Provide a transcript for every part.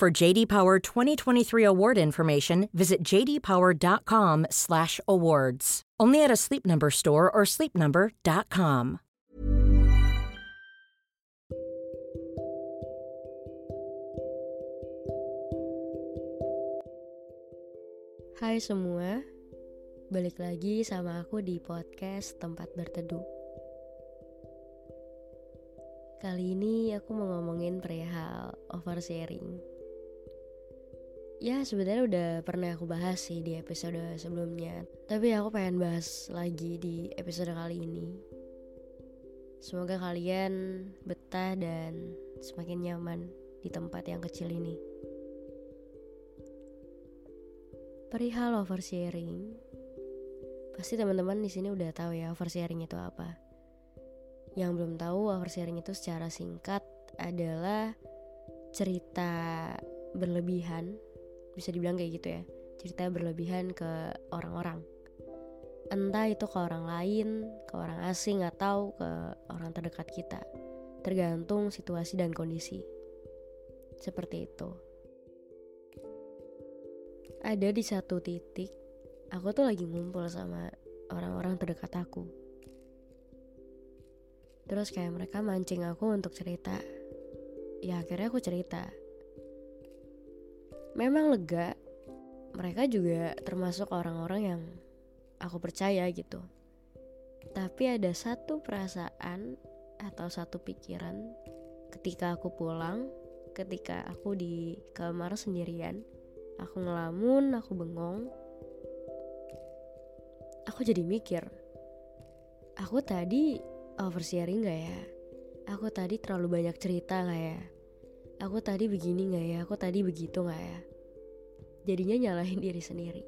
For JD Power 2023 award information, visit jdpower.com/awards. Only at a Sleep Number store or sleepnumber.com. Hai semua, balik lagi sama aku di podcast Tempat Berteduh. Kali ini aku mau ngomongin perihal oversharing. Ya sebenarnya udah pernah aku bahas sih di episode sebelumnya, tapi aku pengen bahas lagi di episode kali ini. Semoga kalian betah dan semakin nyaman di tempat yang kecil ini. Perihal oversharing, pasti teman-teman di sini udah tahu ya oversharing itu apa. Yang belum tahu oversharing itu secara singkat adalah cerita berlebihan, bisa dibilang kayak gitu ya, cerita berlebihan ke orang-orang. Entah itu ke orang lain, ke orang asing atau ke orang terdekat kita, tergantung situasi dan kondisi. Seperti itu. Ada di satu titik aku tuh lagi ngumpul sama orang-orang terdekat aku. Terus kayak mereka mancing aku untuk cerita. Ya akhirnya aku cerita memang lega mereka juga termasuk orang-orang yang aku percaya gitu tapi ada satu perasaan atau satu pikiran ketika aku pulang ketika aku di kamar sendirian Aku ngelamun, aku bengong. Aku jadi mikir, aku tadi oversharing gak ya? Aku tadi terlalu banyak cerita gak ya? Aku tadi begini gak ya? Aku tadi begitu gak ya? Jadinya nyalahin diri sendiri.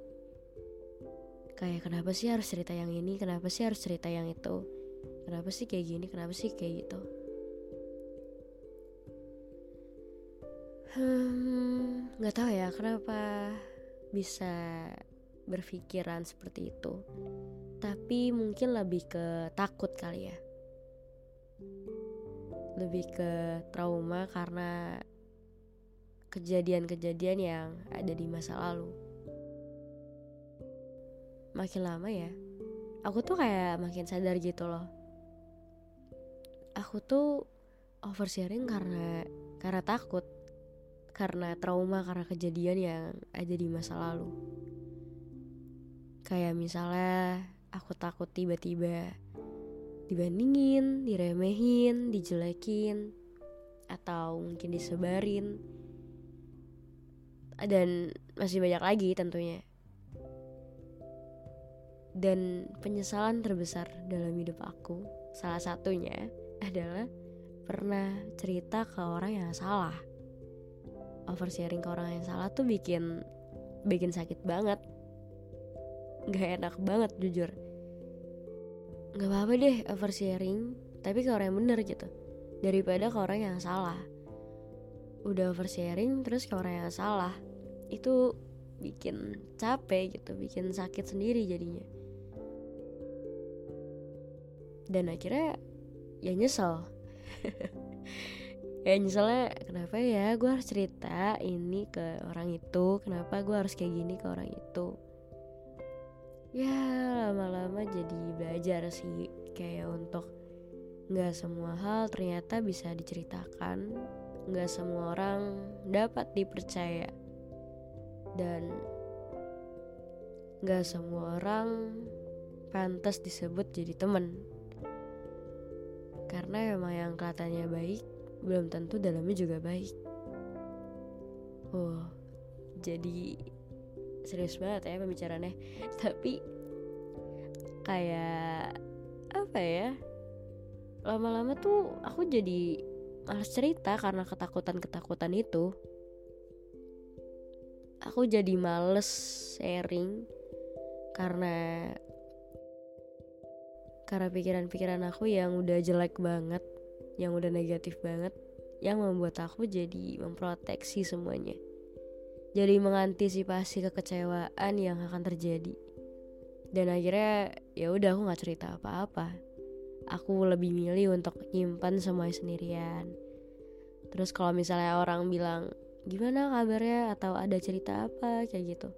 Kayak kenapa sih harus cerita yang ini? Kenapa sih harus cerita yang itu? Kenapa sih kayak gini? Kenapa sih kayak gitu? Hmm, nggak tahu ya kenapa bisa berpikiran seperti itu. Tapi mungkin lebih ke takut kali ya. Lebih ke trauma karena kejadian-kejadian yang ada di masa lalu. Makin lama ya, aku tuh kayak makin sadar gitu loh. Aku tuh oversharing karena karena takut karena trauma karena kejadian yang ada di masa lalu. Kayak misalnya aku takut tiba-tiba dibandingin, diremehin, dijelekin, atau mungkin disebarin. Dan masih banyak lagi tentunya. Dan penyesalan terbesar dalam hidup aku, salah satunya adalah pernah cerita ke orang yang salah oversharing ke orang yang salah tuh bikin bikin sakit banget nggak enak banget jujur nggak apa-apa deh oversharing. Tapi ke orang yang bener gitu. Daripada ke orang yang salah. Udah oversharing terus ke orang yang salah. Itu bikin capek gitu bikin sakit sendiri jadinya. Dan akhirnya ya nyesel. Ya misalnya kenapa ya? Gue harus cerita ini ke orang itu. Kenapa gue harus kayak gini ke orang itu ya lama-lama jadi belajar sih kayak untuk nggak semua hal ternyata bisa diceritakan nggak semua orang dapat dipercaya dan nggak semua orang pantas disebut jadi temen karena emang yang kelihatannya baik belum tentu dalamnya juga baik. Oh, jadi serius banget ya pembicaraannya. Tapi kayak apa ya? Lama-lama tuh aku jadi malas cerita karena ketakutan-ketakutan itu. aku jadi males sharing karena karena pikiran-pikiran aku yang udah jelek banget, yang udah negatif banget, yang membuat aku jadi memproteksi semuanya. Jadi mengantisipasi kekecewaan yang akan terjadi. Dan akhirnya ya udah aku nggak cerita apa-apa. Aku lebih milih untuk nyimpan semuanya sendirian. Terus kalau misalnya orang bilang gimana kabarnya atau ada cerita apa kayak gitu,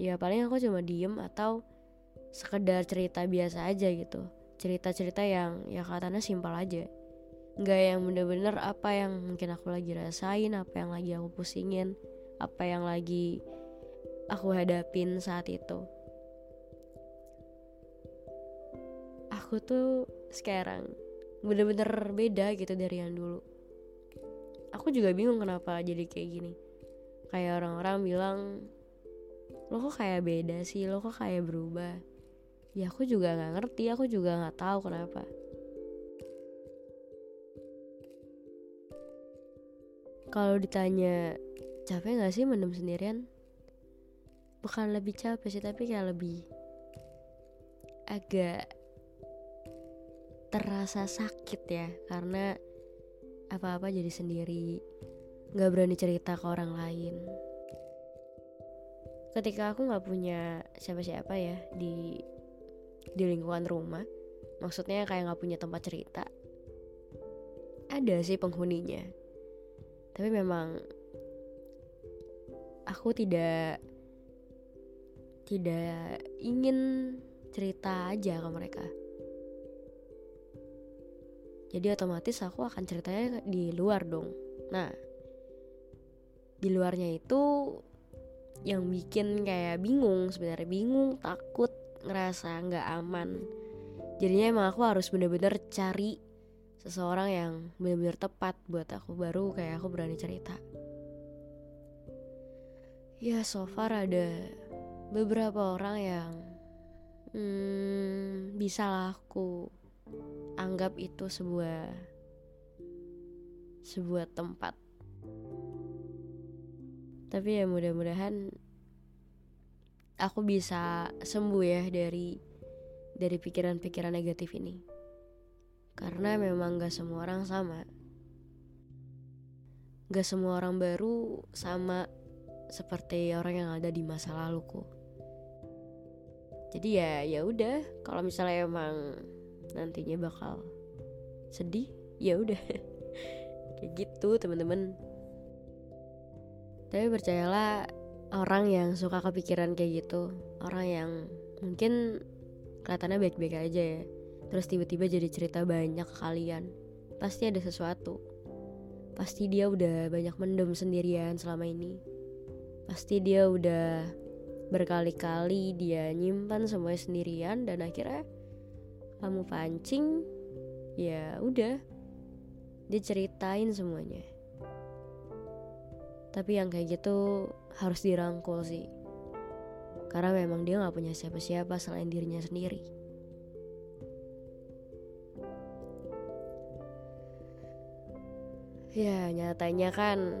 ya paling aku cuma diem atau sekedar cerita biasa aja gitu cerita-cerita yang ya katanya simpel aja nggak yang bener-bener apa yang mungkin aku lagi rasain apa yang lagi aku pusingin apa yang lagi aku hadapin saat itu. Aku tuh sekarang bener-bener beda gitu dari yang dulu. Aku juga bingung kenapa jadi kayak gini. Kayak orang-orang bilang lo kok kayak beda sih? Lo kok kayak berubah? Ya aku juga nggak ngerti aku juga nggak tahu kenapa. Kalau ditanya capek nggak sih mendem sendirian? Bukan lebih capek sih tapi kayak lebih agak terasa sakit ya karena apa-apa jadi sendiri nggak berani cerita ke orang lain. Ketika aku nggak punya siapa-siapa ya di di lingkungan rumah maksudnya kayak nggak punya tempat cerita ada sih penghuninya. Tapi memang aku tidak tidak ingin cerita aja ke mereka. Jadi otomatis aku akan ceritanya di luar dong. Nah di luarnya itu yang bikin kayak bingung sebenarnya bingung takut ngerasa nggak aman. Jadinya emang aku harus bener-bener cari seseorang yang bener-bener tepat buat aku baru kayak aku berani cerita ya so far ada beberapa orang yang hmm, bisa lah aku anggap itu sebuah sebuah tempat tapi ya mudah-mudahan aku bisa sembuh ya dari dari pikiran-pikiran negatif ini. Karena memang gak semua orang sama. Gak semua orang baru sama seperti orang yang ada di masa laluku. Jadi ya ya udah, kalau misalnya emang nantinya bakal sedih, ya udah. Kayak gitu, teman-teman. Tapi percayalah orang yang suka kepikiran kayak gitu orang yang mungkin kelihatannya baik-baik aja ya terus tiba-tiba jadi cerita banyak ke kalian pasti ada sesuatu pasti dia udah banyak mendem sendirian selama ini pasti dia udah berkali-kali dia nyimpan semuanya sendirian dan akhirnya kamu pancing ya udah dia ceritain semuanya. Tapi yang kayak gitu harus dirangkul sih. Karena memang dia gak punya siapa-siapa selain dirinya sendiri. Ya nyatanya kan